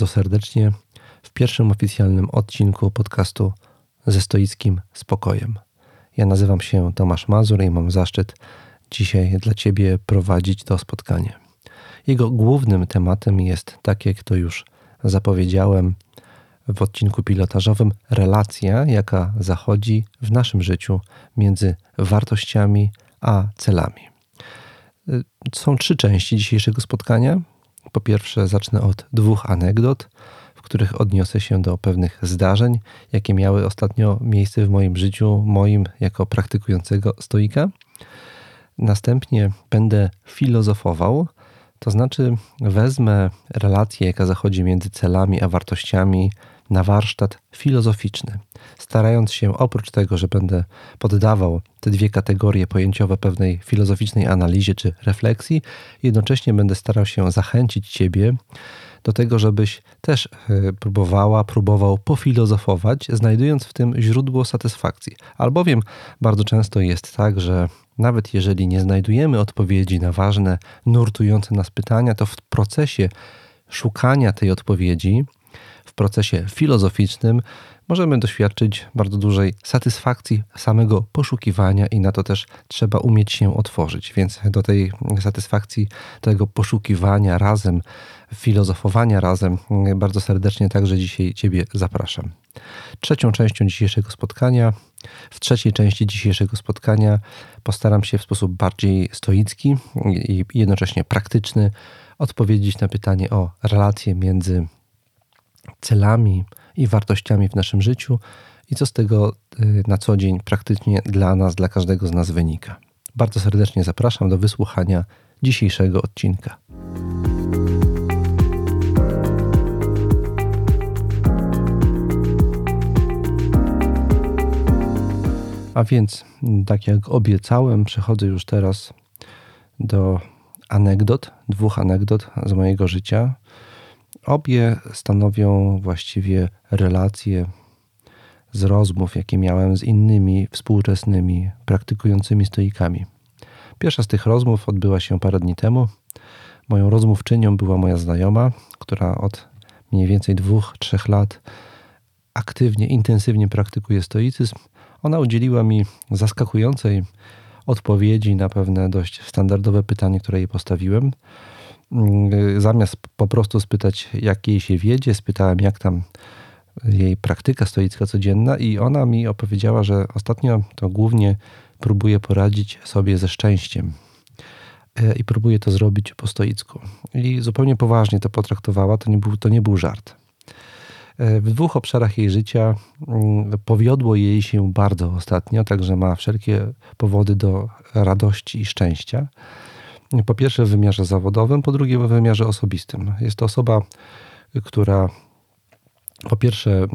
Bardzo serdecznie w pierwszym oficjalnym odcinku podcastu ze stoickim spokojem. Ja nazywam się Tomasz Mazur i mam zaszczyt dzisiaj dla Ciebie prowadzić to spotkanie. Jego głównym tematem jest, tak jak to już zapowiedziałem w odcinku pilotażowym, relacja, jaka zachodzi w naszym życiu między wartościami a celami. Są trzy części dzisiejszego spotkania. Po pierwsze, zacznę od dwóch anegdot, w których odniosę się do pewnych zdarzeń, jakie miały ostatnio miejsce w moim życiu, moim jako praktykującego stoika. Następnie będę filozofował, to znaczy wezmę relację, jaka zachodzi między celami a wartościami, na warsztat filozoficzny, starając się oprócz tego, że będę poddawał te dwie kategorie pojęciowe pewnej filozoficznej analizie czy refleksji, jednocześnie będę starał się zachęcić Ciebie do tego, żebyś też e, próbowała, próbował pofilozofować, znajdując w tym źródło satysfakcji. Albowiem bardzo często jest tak, że nawet jeżeli nie znajdujemy odpowiedzi na ważne, nurtujące nas pytania, to w procesie szukania tej odpowiedzi, procesie filozoficznym możemy doświadczyć bardzo dużej satysfakcji samego poszukiwania i na to też trzeba umieć się otworzyć. Więc do tej satysfakcji, tego poszukiwania razem, filozofowania razem bardzo serdecznie także dzisiaj Ciebie zapraszam. Trzecią częścią dzisiejszego spotkania, w trzeciej części dzisiejszego spotkania postaram się w sposób bardziej stoicki i jednocześnie praktyczny odpowiedzieć na pytanie o relacje między celami i wartościami w naszym życiu i co z tego y, na co dzień praktycznie dla nas, dla każdego z nas wynika. Bardzo serdecznie zapraszam do wysłuchania dzisiejszego odcinka. A więc, tak jak obiecałem, przechodzę już teraz do anegdot, dwóch anegdot z mojego życia, Obie stanowią właściwie relacje z rozmów, jakie miałem z innymi współczesnymi praktykującymi stoikami. Pierwsza z tych rozmów odbyła się parę dni temu. Moją rozmówczynią była moja znajoma, która od mniej więcej dwóch, trzech lat aktywnie, intensywnie praktykuje stoicyzm. Ona udzieliła mi zaskakującej odpowiedzi na pewne dość standardowe pytanie, które jej postawiłem. Mm, zamiast po prostu spytać, jak jej się wiedzie, spytałem, jak tam jej praktyka stoicka codzienna, i ona mi opowiedziała, że ostatnio to głównie próbuje poradzić sobie ze szczęściem. E, I próbuje to zrobić po stoicku. I zupełnie poważnie to potraktowała, to nie był, to nie był żart. E, w dwóch obszarach jej życia powiodło jej się bardzo ostatnio, także ma wszelkie powody do radości i szczęścia. Po pierwsze w wymiarze zawodowym, po drugie w wymiarze osobistym. Jest to osoba, która po pierwsze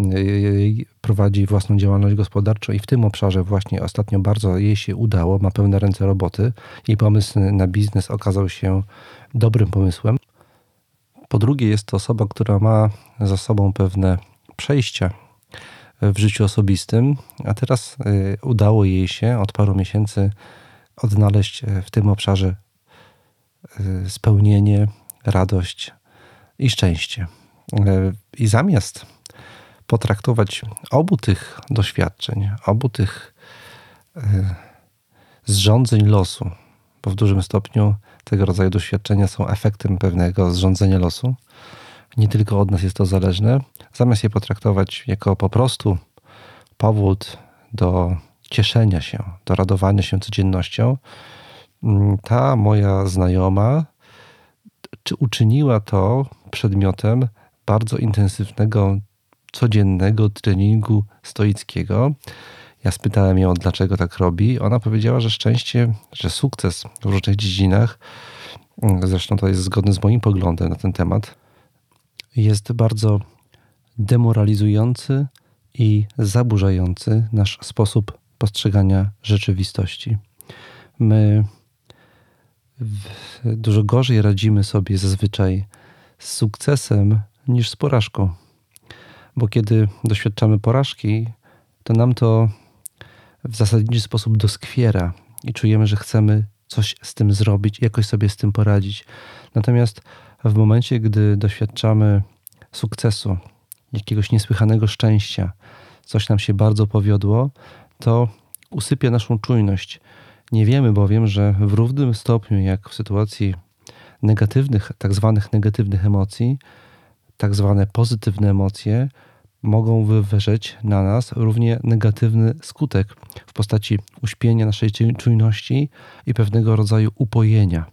prowadzi własną działalność gospodarczą i w tym obszarze właśnie ostatnio bardzo jej się udało, ma pełne ręce roboty. i pomysł na biznes okazał się dobrym pomysłem. Po drugie jest to osoba, która ma za sobą pewne przejścia w życiu osobistym, a teraz y, udało jej się od paru miesięcy odnaleźć w tym obszarze Y, spełnienie, radość i szczęście. Y, I zamiast potraktować obu tych doświadczeń, obu tych y, zrządzeń losu, bo w dużym stopniu tego rodzaju doświadczenia są efektem pewnego zrządzenia losu, nie tylko od nas jest to zależne, zamiast je potraktować jako po prostu powód do cieszenia się, do radowania się codziennością, ta moja znajoma czy uczyniła to przedmiotem bardzo intensywnego, codziennego treningu stoickiego. Ja spytałem ją, dlaczego tak robi. Ona powiedziała, że szczęście, że sukces w różnych dziedzinach, zresztą to jest zgodne z moim poglądem na ten temat, jest bardzo demoralizujący i zaburzający nasz sposób postrzegania rzeczywistości. My dużo gorzej radzimy sobie zazwyczaj z sukcesem niż z porażką. Bo kiedy doświadczamy porażki, to nam to w zasadniczy sposób doskwiera i czujemy, że chcemy coś z tym zrobić, jakoś sobie z tym poradzić. Natomiast w momencie, gdy doświadczamy sukcesu, jakiegoś niesłychanego szczęścia, coś nam się bardzo powiodło, to usypia naszą czujność. Nie wiemy bowiem, że w równym stopniu jak w sytuacji negatywnych, tak zwanych negatywnych emocji, tak zwane pozytywne emocje mogą wywrzeć na nas równie negatywny skutek w postaci uśpienia naszej czujności i pewnego rodzaju upojenia.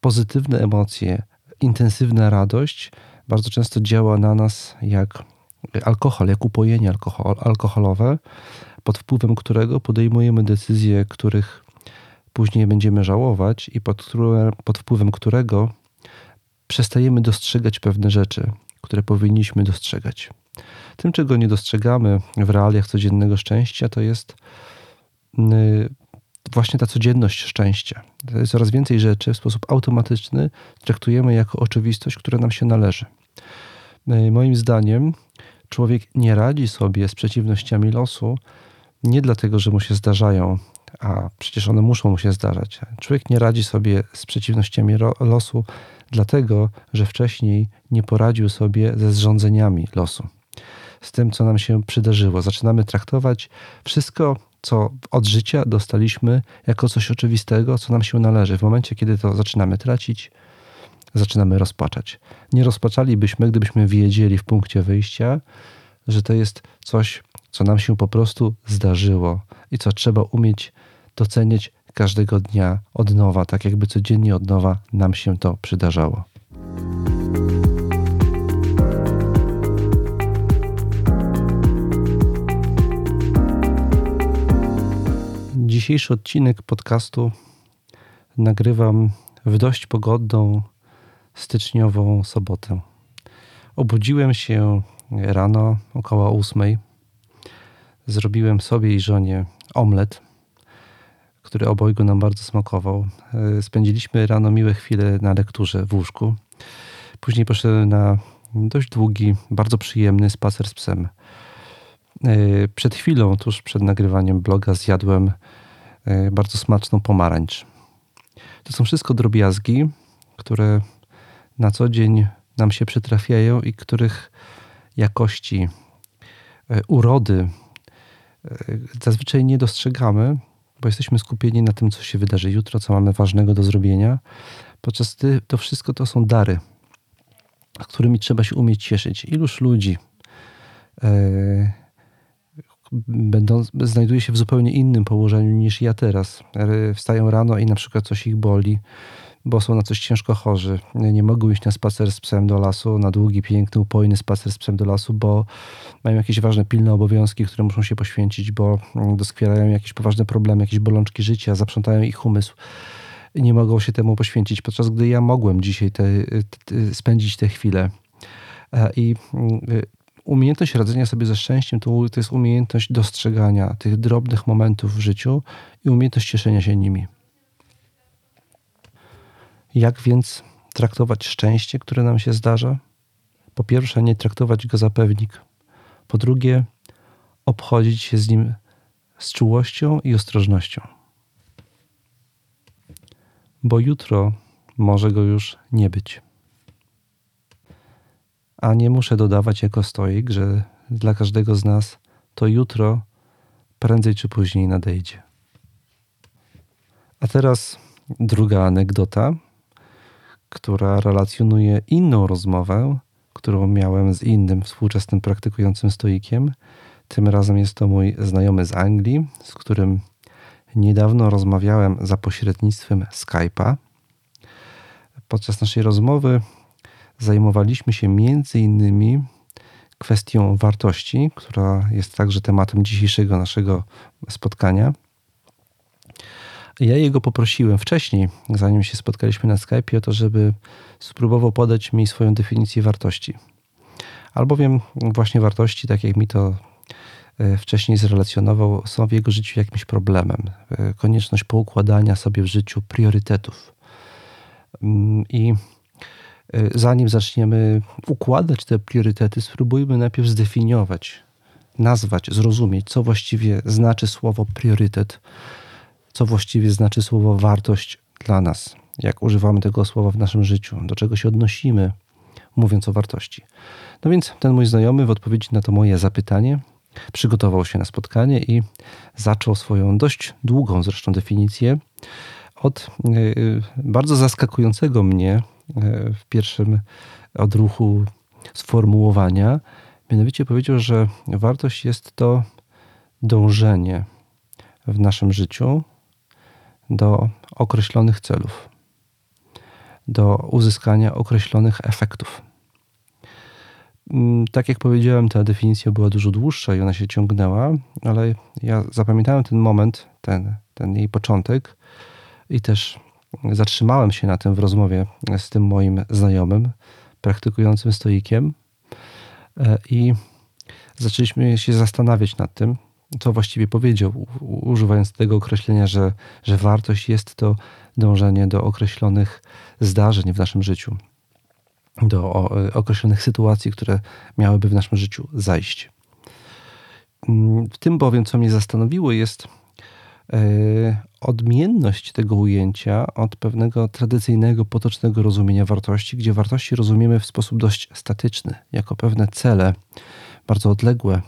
Pozytywne emocje, intensywna radość bardzo często działa na nas jak alkohol, jak upojenie alkohol, alkoholowe, pod wpływem którego podejmujemy decyzje, których później będziemy żałować i pod, pod wpływem którego przestajemy dostrzegać pewne rzeczy, które powinniśmy dostrzegać. Tym, czego nie dostrzegamy w realiach codziennego szczęścia, to jest y, właśnie ta codzienność szczęścia. Coraz więcej rzeczy w sposób automatyczny traktujemy jako oczywistość, która nam się należy. Y, moim zdaniem, człowiek nie radzi sobie z przeciwnościami losu nie dlatego, że mu się zdarzają, a przecież one muszą mu się zdarzać. Człowiek nie radzi sobie z przeciwnościami losu dlatego, że wcześniej nie poradził sobie ze zrządzeniami losu. Z tym, co nam się przydarzyło. Zaczynamy traktować wszystko, co od życia dostaliśmy, jako coś oczywistego, co nam się należy. W momencie, kiedy to zaczynamy tracić, zaczynamy rozpaczać. Nie rozpaczalibyśmy, gdybyśmy wiedzieli w punkcie wyjścia, że to jest coś, co nam się po prostu zdarzyło i co trzeba umieć doceniać każdego dnia od nowa, tak jakby codziennie od nowa nam się to przydarzało. Dzisiejszy odcinek podcastu nagrywam w dość pogodną styczniową sobotę. Obudziłem się rano około ósmej. Zrobiłem sobie i żonie omlet, który obojgu nam bardzo smakował. E, spędziliśmy rano miłe chwile na lekturze w łóżku. Później poszedłem na dość długi, bardzo przyjemny spacer z psem. E, przed chwilą, tuż przed nagrywaniem bloga, zjadłem e, bardzo smaczną pomarańcz. To są wszystko drobiazgi, które na co dzień nam się przytrafiają i których jakości, urody zazwyczaj nie dostrzegamy, bo jesteśmy skupieni na tym, co się wydarzy jutro, co mamy ważnego do zrobienia. Podczas gdy to wszystko to są dary, którymi trzeba się umieć cieszyć. Iluż ludzi e, będą, znajduje się w zupełnie innym położeniu niż ja teraz. Wstają rano i na przykład coś ich boli, bo są na coś ciężko chorzy. Nie mogą iść na spacer z psem do lasu, na długi, piękny, upojny spacer z psem do lasu, bo mają jakieś ważne, pilne obowiązki, które muszą się poświęcić, bo doskwierają jakieś poważne problemy, jakieś bolączki życia, zaprzątają ich umysł. Nie mogą się temu poświęcić, podczas gdy ja mogłem dzisiaj te, te, spędzić te chwile. E, I y, umiejętność radzenia sobie ze szczęściem to, to jest umiejętność dostrzegania tych drobnych momentów w życiu i umiejętność cieszenia się nimi. Jak więc traktować szczęście, które nam się zdarza? Po pierwsze, nie traktować go za pewnik. Po drugie, obchodzić się z nim z czułością i ostrożnością. Bo jutro może go już nie być. A nie muszę dodawać jako stoik, że dla każdego z nas to jutro prędzej czy później nadejdzie. A teraz druga anegdota która relacjonuje inną rozmowę, którą miałem z innym współczesnym praktykującym stoikiem. Tym razem jest to mój znajomy z Anglii, z którym niedawno rozmawiałem za pośrednictwem Skype'a. Podczas naszej rozmowy zajmowaliśmy się między innymi kwestią wartości, która jest także tematem dzisiejszego naszego spotkania. Ja jego poprosiłem wcześniej, zanim się spotkaliśmy na Skype, o to, żeby spróbował podać mi swoją definicję wartości. Albowiem właśnie wartości, tak jak mi to e, wcześniej zrelacjonował, są w jego życiu jakimś problemem. E, konieczność poukładania sobie w życiu priorytetów. Mm, I e, zanim zaczniemy układać te priorytety, spróbujmy najpierw zdefiniować, nazwać, zrozumieć, co właściwie znaczy słowo priorytet, co właściwie znaczy słowo wartość dla nas, jak używamy tego słowa w naszym życiu, do czego się odnosimy, mówiąc o wartości. No więc ten mój znajomy w odpowiedzi na to moje zapytanie przygotował się na spotkanie i zaczął swoją dość długą zresztą definicję od e, bardzo zaskakującego mnie e, w pierwszym odruchu sformułowania. Mianowicie powiedział, że wartość jest to dążenie w naszym życiu do określonych celów, do uzyskania określonych efektów. Mm, tak jak powiedziałem, ta definicja była dużo dłuższa i ona się ciągnęła, ale ja zapamiętałem ten moment, ten, ten jej początek i też zatrzymałem się na tym w rozmowie z tym moim znajomym, praktykującym stoikiem e, i zaczęliśmy się zastanawiać nad tym, co właściwie powiedział, używając tego określenia, że, że wartość jest to dążenie do określonych zdarzeń w naszym życiu, do określonych sytuacji, które miałyby w naszym życiu zajść. W tym bowiem, co mnie zastanowiło, jest e, odmienność tego ujęcia od pewnego tradycyjnego, potocznego rozumienia wartości, gdzie wartości rozumiemy w sposób dość statyczny, jako pewne cele bardzo odległe,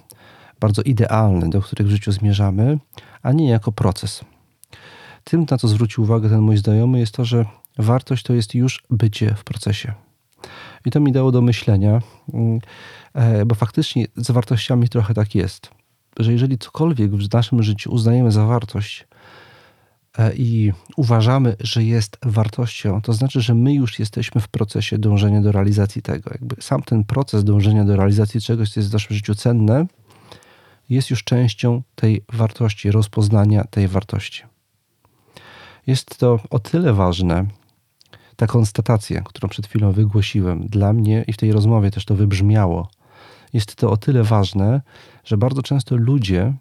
bardzo idealne, do których w życiu zmierzamy, a nie jako proces. Tym, na co zwrócił uwagę ten mój znajomy, jest to, że wartość to jest już bycie w procesie. I to mi dało do myślenia, mm, e, bo faktycznie z wartościami trochę tak jest, że jeżeli cokolwiek w naszym życiu uznajemy za wartość e, i uważamy, że jest wartością, to znaczy, że my już jesteśmy w procesie dążenia do realizacji tego. Jakby sam ten proces dążenia do realizacji czegoś, co jest w naszym życiu cenne, jest już częścią tej wartości, rozpoznania tej wartości. Jest to o tyle ważne, ta konstatacja, którą przed chwilą wygłosiłem, dla mnie i w tej rozmowie też to wybrzmiało, jest to o tyle ważne, że bardzo często ludzie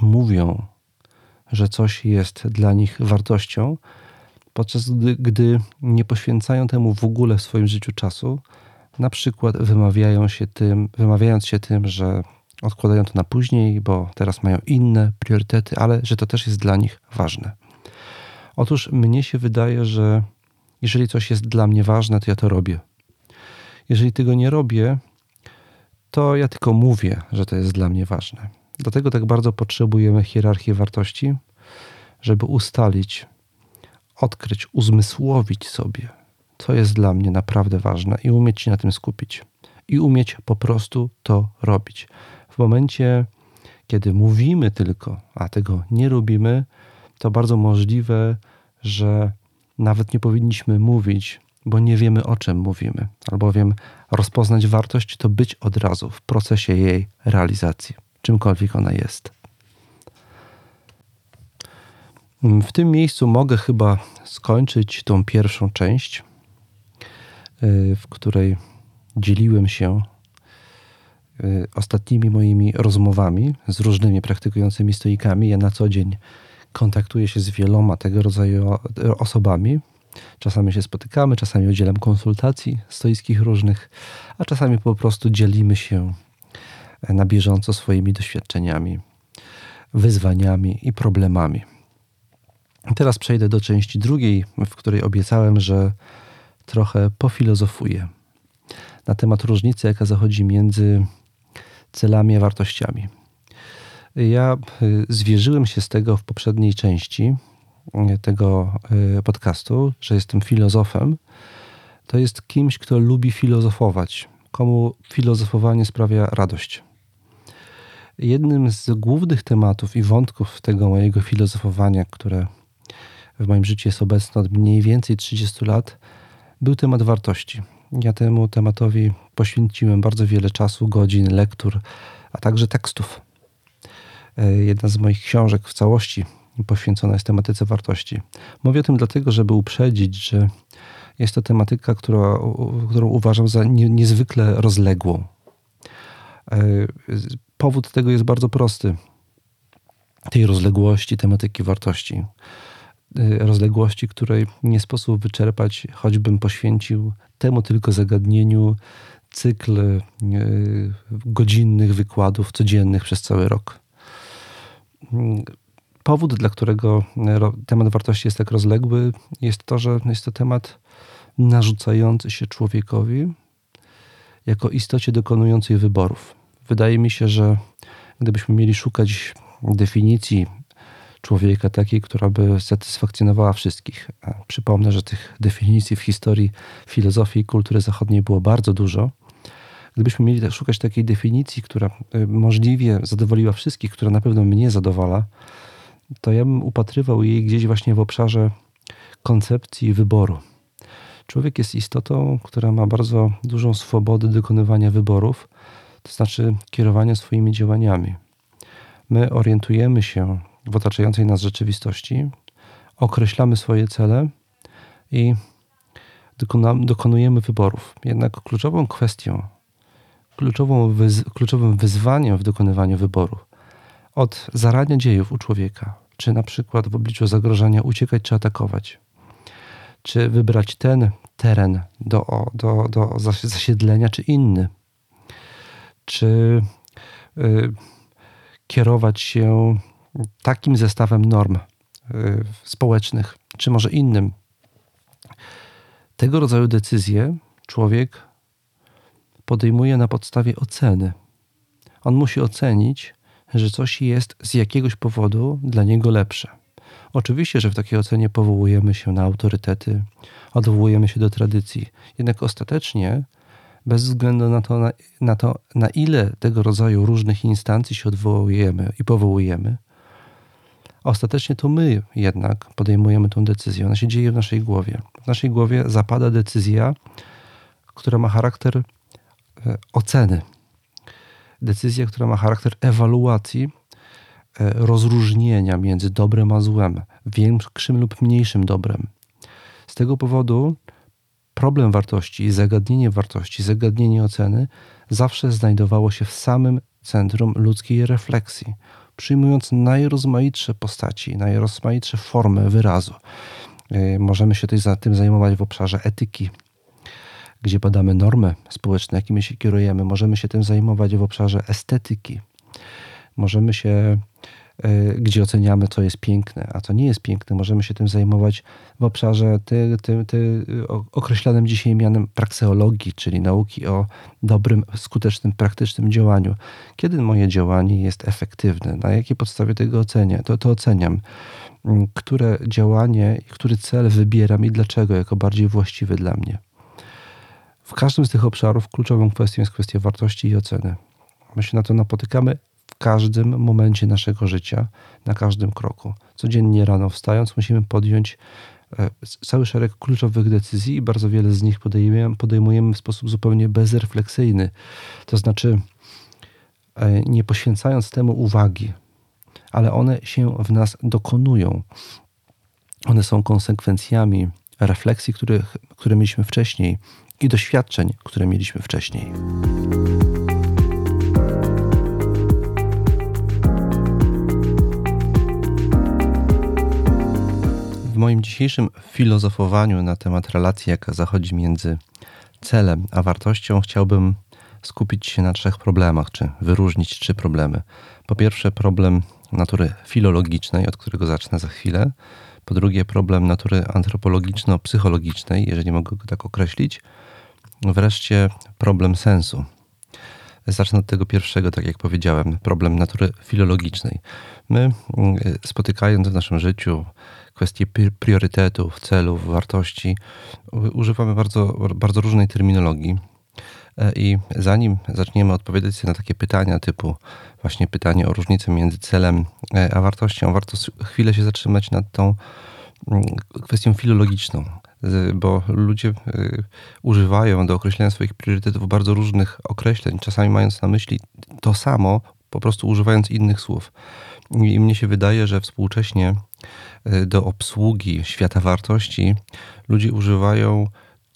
mówią, że coś jest dla nich wartością, podczas gdy, gdy nie poświęcają temu w ogóle w swoim życiu czasu, na przykład wymawiają się tym, wymawiając się tym, że odkładają to na później, bo teraz mają inne priorytety, ale że to też jest dla nich ważne. Otóż mnie się wydaje, że jeżeli coś jest dla mnie ważne, to ja to robię. Jeżeli tego nie robię, to ja tylko mówię, że to jest dla mnie ważne. Dlatego tak bardzo potrzebujemy hierarchii wartości, żeby ustalić, odkryć, uzmysłowić sobie, co jest dla mnie naprawdę ważne i umieć się na tym skupić. I umieć po prostu to robić. W momencie, kiedy mówimy tylko, a tego nie robimy, to bardzo możliwe, że nawet nie powinniśmy mówić, bo nie wiemy o czym mówimy, albowiem rozpoznać wartość to być od razu w procesie jej realizacji, czymkolwiek ona jest. W tym miejscu mogę chyba skończyć tą pierwszą część, y, w której dzieliłem się ostatnimi moimi rozmowami z różnymi praktykującymi stoikami. Ja na co dzień kontaktuję się z wieloma tego rodzaju osobami. Czasami się spotykamy, czasami udzielam konsultacji stoickich różnych, a czasami po prostu dzielimy się na bieżąco swoimi doświadczeniami, wyzwaniami i problemami. Teraz przejdę do części drugiej, w której obiecałem, że trochę pofilozofuję na temat różnicy, jaka zachodzi między celami a wartościami. Ja y, zwierzyłem się z tego w poprzedniej części y, tego y, podcastu, że jestem filozofem. To jest kimś, kto lubi filozofować, komu filozofowanie sprawia radość. Jednym z głównych tematów i wątków tego mojego filozofowania, które w moim życiu jest obecne od mniej więcej 30 lat, był temat wartości. Ja temu tematowi poświęciłem bardzo wiele czasu, godzin, lektur, a także tekstów. E, jedna z moich książek w całości poświęcona jest tematyce wartości. Mówię o tym dlatego, żeby uprzedzić, że jest to tematyka, która, którą uważam za nie, niezwykle rozległą. E, powód tego jest bardzo prosty. Tej rozległości tematyki wartości. E, rozległości, której nie sposób wyczerpać, choćbym poświęcił temu tylko zagadnieniu cykl e, godzinnych wykładów codziennych przez cały rok. Powód, dla którego temat wartości jest tak rozległy, jest to, że jest to temat narzucający się człowiekowi jako istocie dokonującej wyborów. Wydaje mi się, że gdybyśmy mieli szukać definicji człowieka takiej, która by satysfakcjonowała wszystkich. Przypomnę, że tych definicji w historii filozofii i kultury zachodniej było bardzo dużo. Gdybyśmy mieli tak szukać takiej definicji, która y, możliwie zadowoliła wszystkich, która na pewno mnie zadowala, to ja bym upatrywał jej gdzieś właśnie w obszarze koncepcji wyboru. Człowiek jest istotą, która ma bardzo dużą swobodę dokonywania wyborów, to znaczy kierowania swoimi działaniami. My orientujemy się w otaczającej nas rzeczywistości, określamy swoje cele i dokonujemy wyborów. Jednak kluczową kwestią, kluczową wyz kluczowym wyzwaniem w dokonywaniu wyborów od zarania dziejów u człowieka, czy na przykład w obliczu zagrożenia uciekać czy atakować, czy wybrać ten teren do, do, do zasiedlenia, czy inny, czy y, kierować się takim zestawem norm y, społecznych, czy może innym. Tego rodzaju decyzje człowiek podejmuje na podstawie oceny. On musi ocenić, że coś jest z jakiegoś powodu dla niego lepsze. Oczywiście, że w takiej ocenie powołujemy się na autorytety, odwołujemy się do tradycji, jednak ostatecznie, bez względu na to, na, na to, na ile tego rodzaju różnych instancji się odwołujemy i powołujemy, ostatecznie to my jednak podejmujemy tę decyzję. Ona się dzieje w naszej głowie. W naszej głowie zapada decyzja, która ma charakter e, oceny. Decyzja, która ma charakter ewaluacji, e, rozróżnienia między dobrem a złem, większym lub mniejszym dobrem. Z tego powodu problem wartości, zagadnienie wartości, zagadnienie oceny zawsze znajdowało się w samym centrum ludzkiej refleksji przyjmując najrozmaitsze postaci, najrozmaitsze formy wyrazu. E, możemy się tym zajmować w obszarze etyki, gdzie badamy normy społeczne, jakimi się kierujemy. Możemy się tym zajmować w obszarze estetyki. Możemy się gdzie oceniamy, co jest piękne, a co nie jest piękne. Możemy się tym zajmować w obszarze ty, ty, ty, określanym dzisiaj mianem prakseologii, czyli nauki o dobrym, skutecznym, praktycznym działaniu. Kiedy moje działanie jest efektywne? Na jakiej podstawie tego ocenię? To, to oceniam. Mm, które działanie, który cel wybieram i dlaczego jako bardziej właściwy dla mnie. W każdym z tych obszarów kluczową kwestią jest kwestia wartości i oceny. My się na to napotykamy w każdym momencie naszego życia, na każdym kroku. Codziennie rano wstając, musimy podjąć e, cały szereg kluczowych decyzji i bardzo wiele z nich podejmujemy, w sposób zupełnie bezrefleksyjny. To znaczy, e, nie poświęcając temu uwagi, ale one się w nas dokonują. One są konsekwencjami refleksji, które, które mieliśmy wcześniej i doświadczeń, które mieliśmy wcześniej. Moim dzisiejszym filozofowaniu na temat relacji, jaka zachodzi między celem a wartością, chciałbym skupić się na trzech problemach, czy wyróżnić trzy problemy. Po pierwsze, problem natury filologicznej, od którego zacznę za chwilę. Po drugie, problem natury antropologiczno-psychologicznej, jeżeli mogę go tak określić. Wreszcie, problem sensu. Zacznę od tego pierwszego, tak jak powiedziałem, problem natury filologicznej. My, mm, spotykając w naszym życiu kwestie priorytetów, celów, wartości, używamy bardzo, bardzo różnej terminologii. E, I zanim zaczniemy odpowiadać na takie pytania, typu właśnie pytanie o różnicę między celem e, a wartością, warto chwilę się zatrzymać nad tą mm, kwestią filologiczną. bo ludzie używają do określenia swoich priorytetów bardzo różnych określeń, czasami mając na myśli to samo, po prostu używając innych słów. I mnie się wydaje, że współcześnie do obsługi świata wartości ludzie używają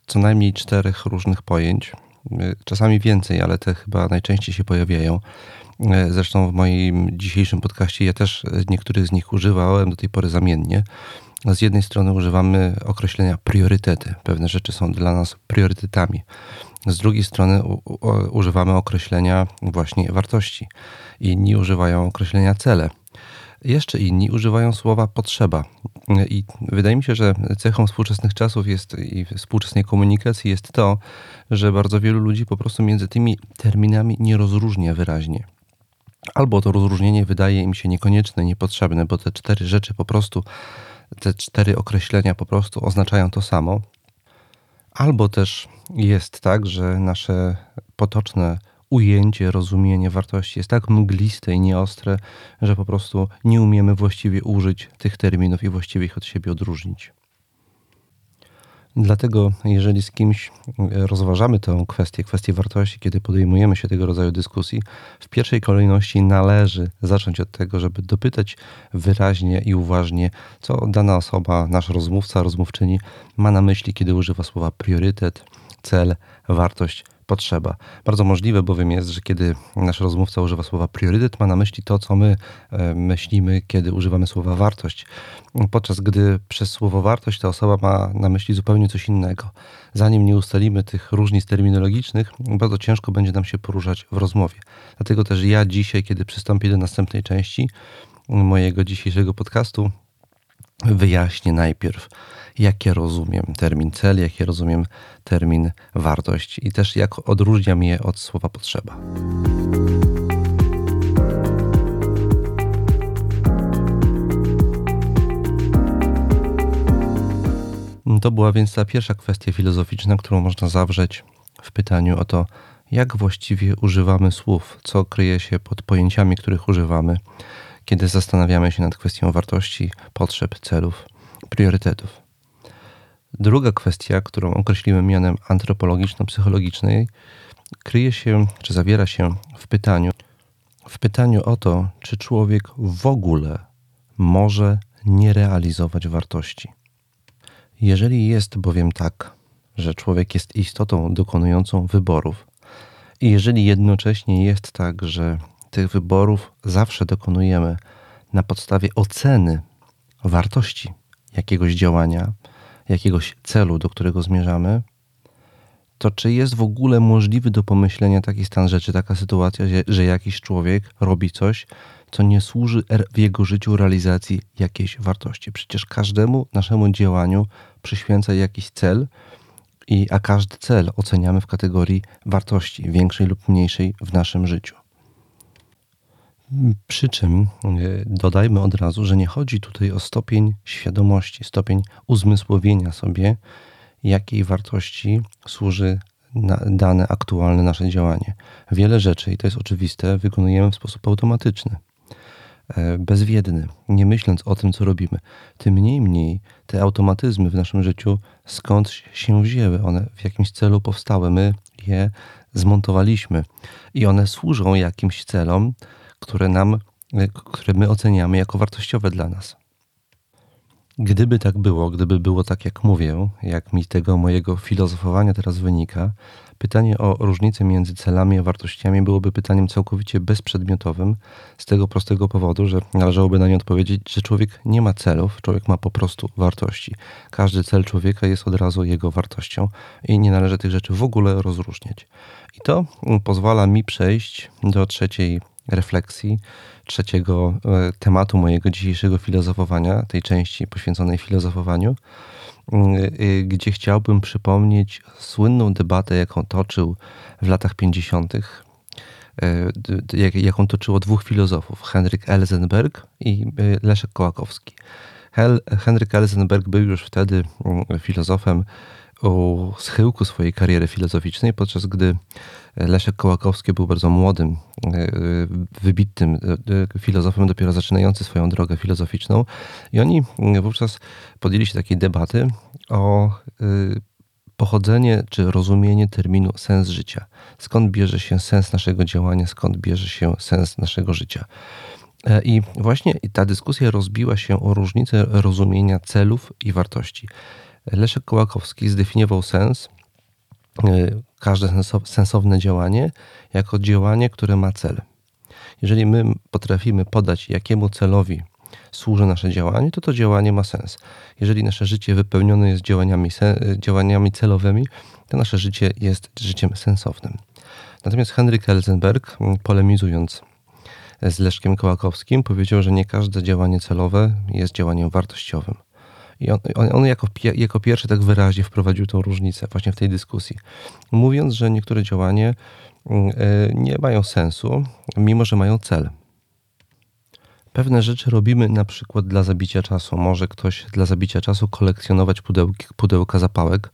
co najmniej czterech różnych pojęć, czasami więcej, ale te chyba najczęściej się pojawiają. Zresztą w moim dzisiejszym podcaście ja też niektórych z nich używałem do tej pory zamiennie. Z jednej strony używamy określenia priorytety. Pewne rzeczy są dla nas priorytetami. Z drugiej strony używamy określenia właśnie wartości. Inni używają określenia cele. Jeszcze inni używają słowa potrzeba. I wydaje mi się, że cechą współczesnych czasów jest i współczesnej komunikacji jest to, że bardzo wielu ludzi po prostu między tymi terminami nie rozróżnia wyraźnie. Albo to rozróżnienie wydaje im się niekonieczne, niepotrzebne, bo te cztery rzeczy po prostu, te cztery określenia po prostu oznaczają to samo. Albo też jest tak, że nasze potoczne ujęcie, rozumienie wartości jest tak mgliste i nieostre, że po prostu nie umiemy właściwie użyć tych terminów i właściwie ich od siebie odróżnić. Dlatego, jeżeli z kimś rozważamy tę kwestię, kwestię wartości, kiedy podejmujemy się tego rodzaju dyskusji, w pierwszej kolejności należy zacząć od tego, żeby dopytać wyraźnie i uważnie, co dana osoba, nasz rozmówca, rozmówczyni ma na myśli, kiedy używa słowa priorytet, cel, wartość, potrzeba. Bardzo możliwe bowiem jest, że kiedy nasz rozmówca używa słowa priorytet, ma na myśli to, co my e, myślimy, kiedy używamy słowa wartość. Podczas gdy przez słowo wartość ta osoba ma na myśli zupełnie coś innego. Zanim nie ustalimy tych różnic terminologicznych, bardzo ciężko będzie nam się poruszać w rozmowie. Dlatego też ja dzisiaj, kiedy przystąpię do następnej części mojego dzisiejszego podcastu, wyjaśnię najpierw, jakie rozumiem termin cel, jakie rozumiem termin wartość i też jak odróżniam je od słowa potrzeba. To była więc ta pierwsza kwestia filozoficzna, którą można zawrzeć w pytaniu o to, jak właściwie używamy słów, co kryje się pod pojęciami, których używamy, kiedy zastanawiamy się nad kwestią wartości, potrzeb, celów, priorytetów. Druga kwestia, którą określimy mianem antropologiczno-psychologicznej, kryje się, czy zawiera się w pytaniu, w pytaniu o to, czy człowiek w ogóle może nie realizować wartości. Jeżeli jest bowiem tak, że człowiek jest istotą dokonującą wyborów, i jeżeli jednocześnie jest tak, że tych wyborów zawsze dokonujemy na podstawie oceny wartości jakiegoś działania, jakiegoś celu, do którego zmierzamy, to czy jest w ogóle możliwy do pomyślenia taki stan rzeczy, taka sytuacja, że jakiś człowiek robi coś, co nie służy w jego życiu realizacji jakiejś wartości? Przecież każdemu naszemu działaniu przyświęca jakiś cel, i, a każdy cel oceniamy w kategorii wartości, większej lub mniejszej w naszym życiu. Przy czym e, dodajmy od razu, że nie chodzi tutaj o stopień świadomości, stopień uzmysłowienia sobie, jakiej wartości służy dane aktualne nasze działanie. Wiele rzeczy, i to jest oczywiste, wykonujemy w sposób automatyczny, e, bezwiedny, nie myśląc o tym, co robimy. Tym niemniej te automatyzmy w naszym życiu skąd się wzięły, one w jakimś celu powstały, my je zmontowaliśmy i one służą jakimś celom, które nam, e, które my oceniamy jako wartościowe dla nas. Gdyby tak było, gdyby było tak, jak mówię, jak mi tego mojego filozofowania teraz wynika, pytanie o różnicę między celami a wartościami byłoby pytaniem całkowicie bezprzedmiotowym, z tego prostego powodu, że należałoby na nie odpowiedzieć, że człowiek nie ma celów, człowiek ma po prostu wartości. Każdy cel człowieka jest od razu jego wartością i nie należy tych rzeczy w ogóle rozróżniać. I to pozwala mi przejść do trzeciej refleksji, trzeciego e, tematu mojego dzisiejszego filozofowania, tej części poświęconej filozofowaniu, mm, e, gdzie chciałbym przypomnieć słynną debatę, jaką toczył w latach 50., e, jaką toczyło dwóch filozofów, Henryk Elzenberg i Leszek Kołakowski. Henryk Elzenberg był już wtedy mm, filozofem u schyłku swojej kariery filozoficznej, podczas gdy Leszek Kołakowski był bardzo młodym, wybitnym filozofem, dopiero zaczynający swoją drogę filozoficzną. I oni wówczas podjęli się takiej debaty o pochodzenie czy rozumienie terminu sens życia. Skąd bierze się sens naszego działania, skąd bierze się sens naszego życia. E, I właśnie ta dyskusja rozbiła się o różnicę rozumienia celów i wartości. Leszek Kołakowski zdefiniował sens, e, każde sensowne działanie, jako działanie, które ma cel. Jeżeli my potrafimy podać, jakiemu celowi służy nasze działanie, to to działanie ma sens. Jeżeli nasze życie wypełnione jest działaniami, działaniami celowymi, to nasze życie jest życiem sensownym. Natomiast Henryk Elzenberg, polemizując z Leszkiem Kołakowskim, powiedział, że nie każde działanie celowe jest działaniem wartościowym. I on, on jako, jako pierwszy tak wyraźnie wprowadził tą różnicę właśnie w tej dyskusji, mówiąc, że niektóre działania mm, e, nie mają sensu, mimo że mają cel. Pewne rzeczy robimy na przykład dla zabicia czasu. Może ktoś dla zabicia czasu kolekcjonować pudełki, pudełka zapałek.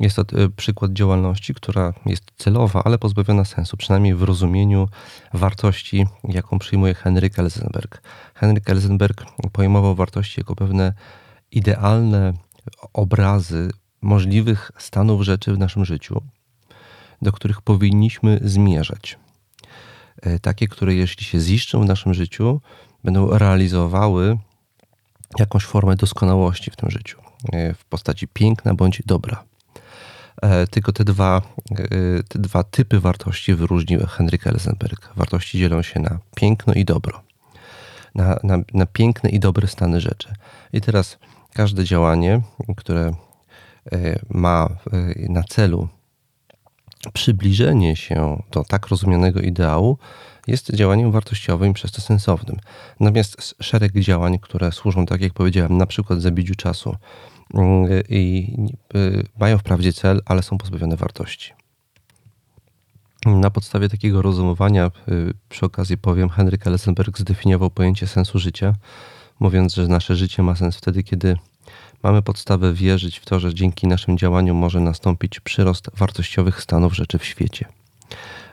Jest to e, przykład działalności, która jest celowa, ale pozbawiona sensu, przynajmniej w rozumieniu wartości, jaką przyjmuje Henryk Elzenberg. Henryk Elzenberg pojmował wartości jako pewne idealne obrazy możliwych stanów rzeczy w naszym życiu, do których powinniśmy zmierzać. E, takie, które jeśli się ziszczą w naszym życiu, będą realizowały jakąś formę doskonałości w tym życiu, e, w postaci piękna bądź dobra. E, tylko te dwa, te dwa typy wartości wyróżnił Henryk Elsenberg. Wartości dzielą się na piękno i dobro. Na, na, na piękne i dobre stany rzeczy. I teraz każde działanie, które ma na celu przybliżenie się do tak rozumianego ideału, jest działaniem wartościowym i przez to sensownym. Natomiast szereg działań, które służą, tak jak powiedziałem, na przykład zabiciu czasu mm, i y, mają wprawdzie cel, ale są pozbawione wartości. Na podstawie takiego rozumowania, y, przy okazji powiem, Henryk Elsenberg zdefiniował pojęcie sensu życia, mówiąc, że nasze życie ma sens wtedy, kiedy mamy podstawę wierzyć w to, że dzięki naszym działaniom może nastąpić przyrost wartościowych stanów rzeczy w świecie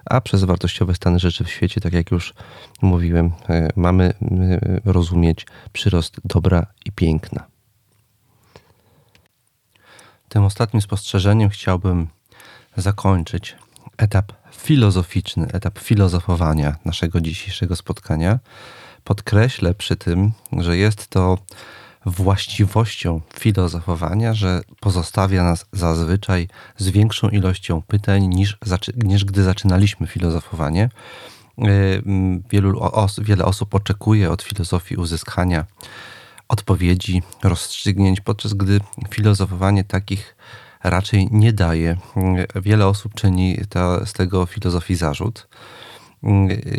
a przez wartościowe stany rzeczy w świecie, tak jak już mówiłem, e, mamy e, rozumieć przyrost dobra i piękna. Tym ostatnim spostrzeżeniem chciałbym zakończyć etap filozoficzny, etap filozofowania naszego dzisiejszego spotkania. Podkreślę przy tym, że jest to właściwością filozofowania, że pozostawia nas zazwyczaj z większą ilością pytań niż, niż gdy zaczynaliśmy filozofowanie. E, wielu os wiele osób oczekuje od filozofii uzyskania odpowiedzi, rozstrzygnięć, podczas gdy filozofowanie takich raczej nie daje. Wiele osób czyni to, z tego filozofii zarzut.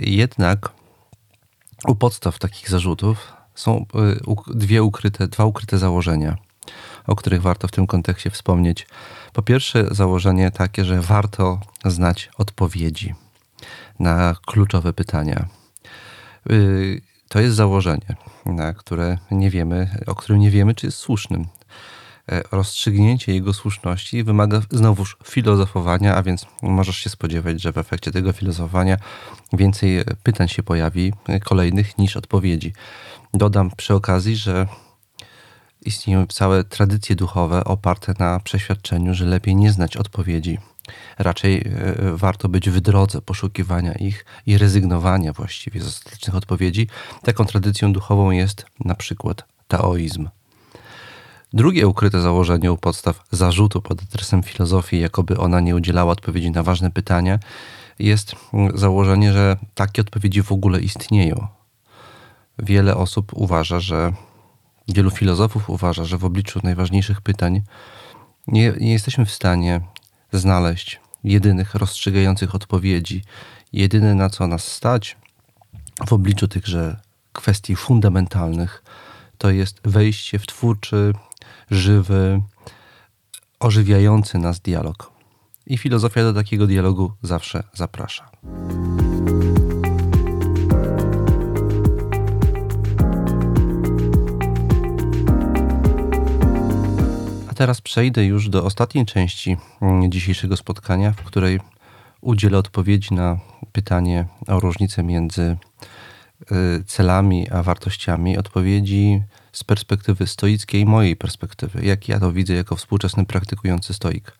Jednak u podstaw takich zarzutów są y, dwie ukryte, dwa ukryte założenia, o których warto w tym kontekście wspomnieć. Po pierwsze, założenie takie, że warto znać odpowiedzi na kluczowe pytania. Y, to jest założenie, na które nie wiemy, o którym nie wiemy, czy jest słusznym. E, rozstrzygnięcie jego słuszności wymaga znowuż filozofowania, a więc możesz się spodziewać, że w efekcie tego filozofowania więcej pytań się pojawi, e, kolejnych niż odpowiedzi. Dodam przy okazji, że istnieją całe tradycje duchowe oparte na przeświadczeniu, że lepiej nie znać odpowiedzi. Raczej e, warto być w drodze poszukiwania ich i rezygnowania właściwie z ostatecznych odpowiedzi. Taką tradycją duchową jest na przykład taoizm. Drugie ukryte założenie u podstaw zarzutu pod adresem filozofii, jakoby ona nie udzielała odpowiedzi na ważne pytania, jest założenie, że takie odpowiedzi w ogóle istnieją. Wiele osób uważa, że wielu filozofów uważa, że w obliczu najważniejszych pytań nie, nie jesteśmy w stanie znaleźć jedynych rozstrzygających odpowiedzi. Jedyne na co nas stać w obliczu tychże kwestii fundamentalnych to jest wejście w twórczy, żywy, ożywiający nas dialog. I filozofia do takiego dialogu zawsze zaprasza. teraz przejdę już do ostatniej części mm, dzisiejszego spotkania, w której udzielę odpowiedzi na pytanie o różnicę między y, celami a wartościami. Odpowiedzi z perspektywy stoickiej, mojej perspektywy, jak ja to widzę jako współczesny praktykujący stoik.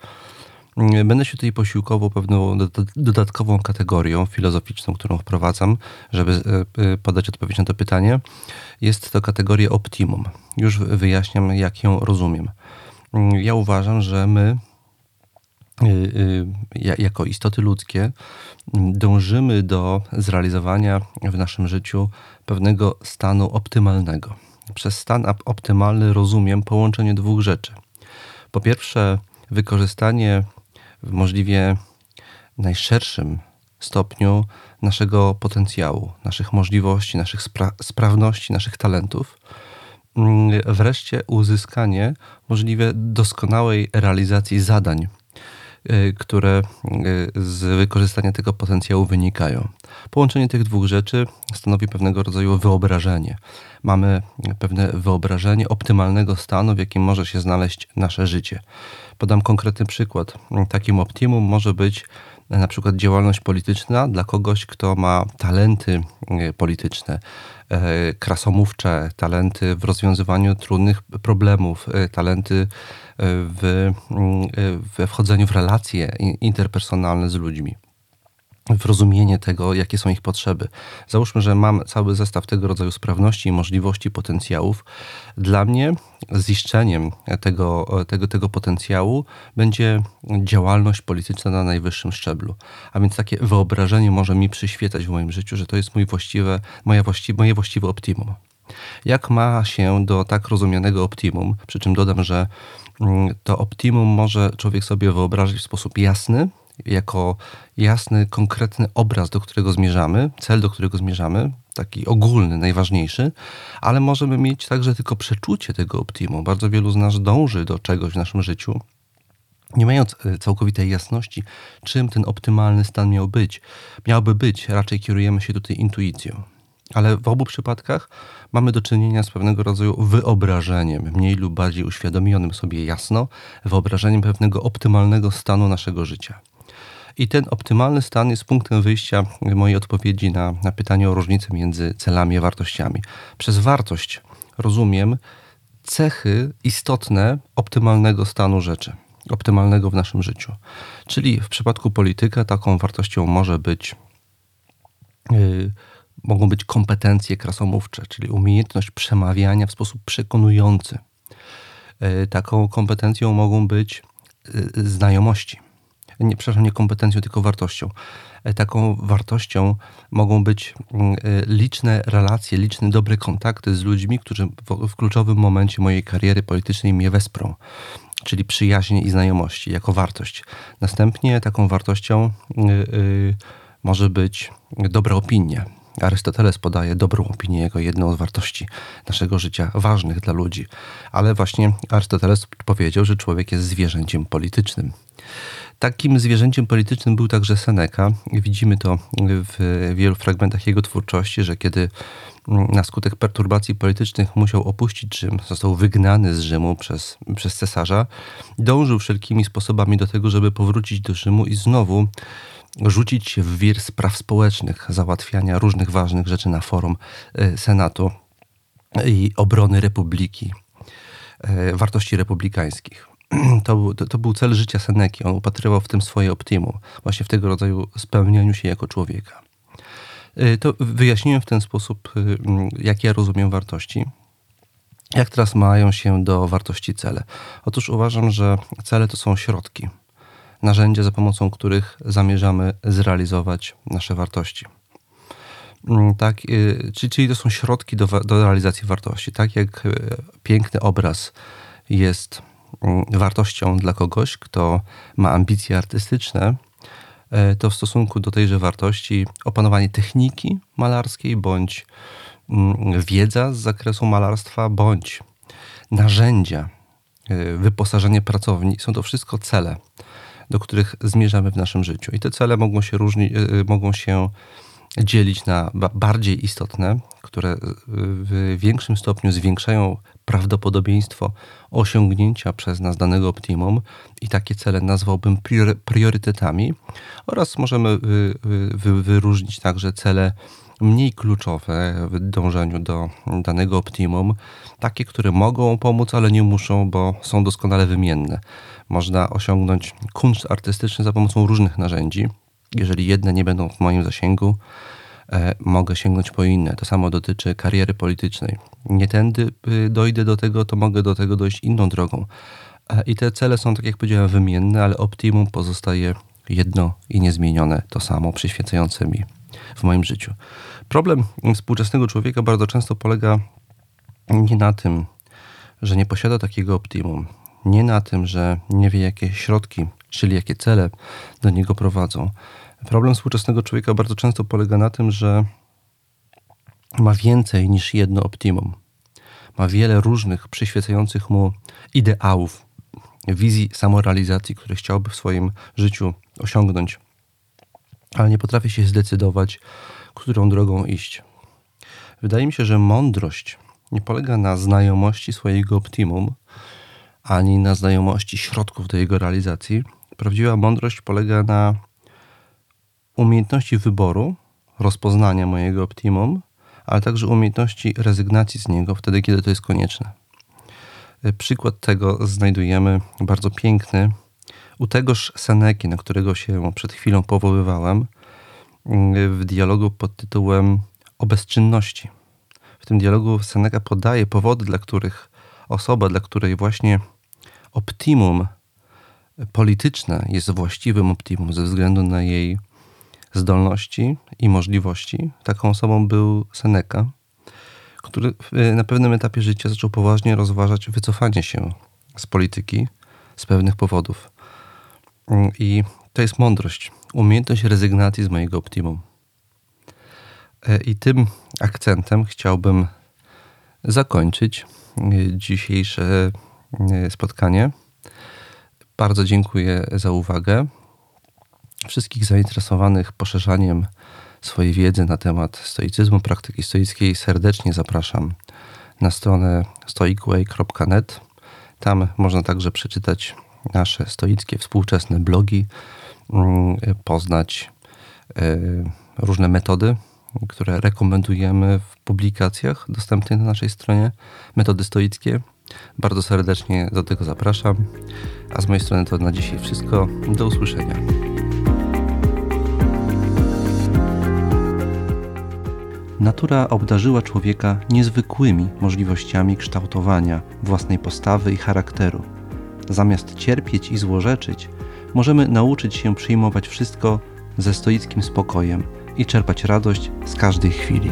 Będę się tutaj posiłkował pewną dodatkową kategorią filozoficzną, którą wprowadzam, żeby e, e, podać odpowiedź na to pytanie. Jest to kategoria optimum. Już wyjaśniam, jak ją rozumiem. Ja uważam, że my, e, jako istoty ludzkie, dążymy do zrealizowania w naszym życiu pewnego stanu optymalnego. Przez stan optymalny rozumiem połączenie dwóch rzeczy. Po pierwsze, wykorzystanie w możliwie najszerszym stopniu naszego potencjału, naszych możliwości, naszych spra sprawności, naszych talentów. Mm, wreszcie uzyskanie możliwie doskonałej realizacji zadań, które y, z wykorzystania tego potencjału wynikają. Połączenie tych dwóch rzeczy stanowi pewnego rodzaju wyobrażenie. Mamy pewne wyobrażenie optymalnego stanu, w jakim może się znaleźć nasze życie. Podam konkretny przykład. Takim optimum może być na przykład działalność polityczna dla kogoś, kto ma talenty e, polityczne, e, krasomówcze, talenty w rozwiązywaniu trudnych problemów, e, talenty w, we wchodzeniu w relacje interpersonalne z ludźmi w rozumienie tego, jakie są ich potrzeby. Załóżmy, że mam cały zestaw tego rodzaju sprawności, możliwości, potencjałów. Dla mnie ziszczeniem tego, tego, tego potencjału będzie działalność polityczna na najwyższym szczeblu. A więc takie wyobrażenie może mi przyświecać w moim życiu, że to jest mój właściwe, moja właści, moje właściwe optimum. Jak ma się do tak rozumianego optimum, przy czym dodam, że to optimum może człowiek sobie wyobrazić w sposób jasny, jako jasny, konkretny obraz, do którego zmierzamy, cel, do którego zmierzamy, taki ogólny, najważniejszy, ale możemy mieć także tylko przeczucie tego optimum. Bardzo wielu z nas dąży do czegoś w naszym życiu, nie mając e, całkowitej jasności, czym ten optymalny stan miał być. Miałby być, raczej kierujemy się tutaj intuicją. Ale w obu przypadkach mamy do czynienia z pewnego rodzaju wyobrażeniem, mniej lub bardziej uświadomionym sobie jasno, wyobrażeniem pewnego optymalnego stanu naszego życia. I ten optymalny stan jest punktem wyjścia mojej odpowiedzi na, na pytanie o różnicę między celami a wartościami. Przez wartość rozumiem cechy istotne optymalnego stanu rzeczy, optymalnego w naszym życiu. Czyli w przypadku polityka taką wartością może być. Yy, mogą być kompetencje krasomówcze, czyli umiejętność przemawiania w sposób przekonujący. Yy, taką kompetencją mogą być yy, znajomości nie, przepraszam, nie kompetencją, tylko wartością. E, taką wartością mogą być mm, e, liczne relacje, liczne dobre kontakty z ludźmi, którzy w, w kluczowym momencie mojej kariery politycznej mnie wesprą czyli przyjaźnie i znajomości jako wartość. Następnie taką wartością yy, może być dobra opinia. Arystoteles podaje dobrą opinię jako jedną z wartości naszego życia, ważnych dla ludzi. Ale właśnie Arystoteles powiedział, że człowiek jest zwierzęciem politycznym. Takim zwierzęciem politycznym był także Seneca. Widzimy to w wielu fragmentach jego twórczości, że kiedy na skutek perturbacji politycznych musiał opuścić Rzym, został wygnany z Rzymu przez, przez cesarza, dążył wszelkimi sposobami do tego, żeby powrócić do Rzymu i znowu rzucić się w wir spraw społecznych, załatwiania różnych ważnych rzeczy na forum e, Senatu i obrony republiki, e, wartości republikańskich. To, to, to, był cel życia Seneki. On upatrywał w tym swoje optimum, właśnie w tego rodzaju spełnianiu się jako człowieka. Y, to wyjaśniłem w ten sposób, jak ja rozumiem wartości. Jak teraz mają się do wartości cele? Otóż uważam, że cele to są środki, narzędzia, za pomocą których zamierzamy zrealizować nasze wartości. Mm, tak, y, czyli to są środki do, do realizacji wartości. Tak jak piękny obraz jest Mm, wartością dla kogoś, kto ma ambicje artystyczne, e, to w stosunku do tejże wartości opanowanie techniki malarskiej, bądź mm, wiedza z zakresu malarstwa, bądź narzędzia, e, wyposażenie pracowni są to wszystko cele, do których zmierzamy w naszym życiu. I te cele mogą się różnić, e, mogą się dzielić na bardziej istotne, które w większym stopniu zwiększają prawdopodobieństwo osiągnięcia przez nas danego optimum i takie cele nazwałbym priorytetami oraz możemy wyróżnić także cele mniej kluczowe w dążeniu do danego optimum, takie, które mogą pomóc, ale nie muszą, bo są doskonale wymienne. Można osiągnąć kunszt artystyczny za pomocą różnych narzędzi. Jeżeli jedne nie będą w moim zasięgu, e, mogę sięgnąć po inne. To samo dotyczy kariery politycznej. Nie tędy y, dojdę do tego, to mogę do tego dojść inną drogą. E, I te cele są, tak jak powiedziałem, wymienne, ale optimum pozostaje jedno i niezmienione, to samo przyświecające mi w moim życiu. Problem współczesnego człowieka bardzo często polega nie na tym, że nie posiada takiego optimum, nie na tym, że nie wie, jakie środki, czyli jakie cele do niego prowadzą. Problem współczesnego człowieka bardzo często polega na tym, że ma więcej niż jedno optimum. Ma wiele różnych przyświecających mu ideałów, wizji samorealizacji, które chciałby w swoim życiu osiągnąć, ale nie potrafi się zdecydować, którą drogą iść. Wydaje mi się, że mądrość nie polega na znajomości swojego optimum, ani na znajomości środków do jego realizacji. Prawdziwa mądrość polega na umiejętności wyboru, rozpoznania mojego optimum, ale także umiejętności rezygnacji z niego wtedy, kiedy to jest konieczne. Przykład tego znajdujemy bardzo piękny u tegoż Seneki, na którego się przed chwilą powoływałem, w dialogu pod tytułem O bezczynności. W tym dialogu Seneca podaje powody, dla których osoba, dla której właśnie optimum polityczne jest właściwym optimum ze względu na jej zdolności i możliwości. Taką osobą był Seneca, który na pewnym etapie życia zaczął poważnie rozważać wycofanie się z polityki z pewnych powodów. I to jest mądrość, umiejętność rezygnacji z mojego optimum. E, I tym akcentem chciałbym zakończyć e, dzisiejsze e, spotkanie. Bardzo dziękuję za uwagę. Wszystkich zainteresowanych poszerzaniem swojej wiedzy na temat stoicyzmu, praktyki stoickiej serdecznie zapraszam na stronę stoicway.net. Tam można także przeczytać nasze stoickie współczesne blogi, mm, poznać różne metody które rekomendujemy w publikacjach dostępnych na naszej stronie, metody stoickie. Bardzo serdecznie do tego zapraszam. A z mojej strony to na dzisiaj wszystko. Do usłyszenia. Natura obdarzyła człowieka niezwykłymi możliwościami kształtowania własnej postawy i charakteru. Zamiast cierpieć i złorzeczyć, możemy nauczyć się przyjmować wszystko ze stoickim spokojem – i czerpać radość z każdej chwili.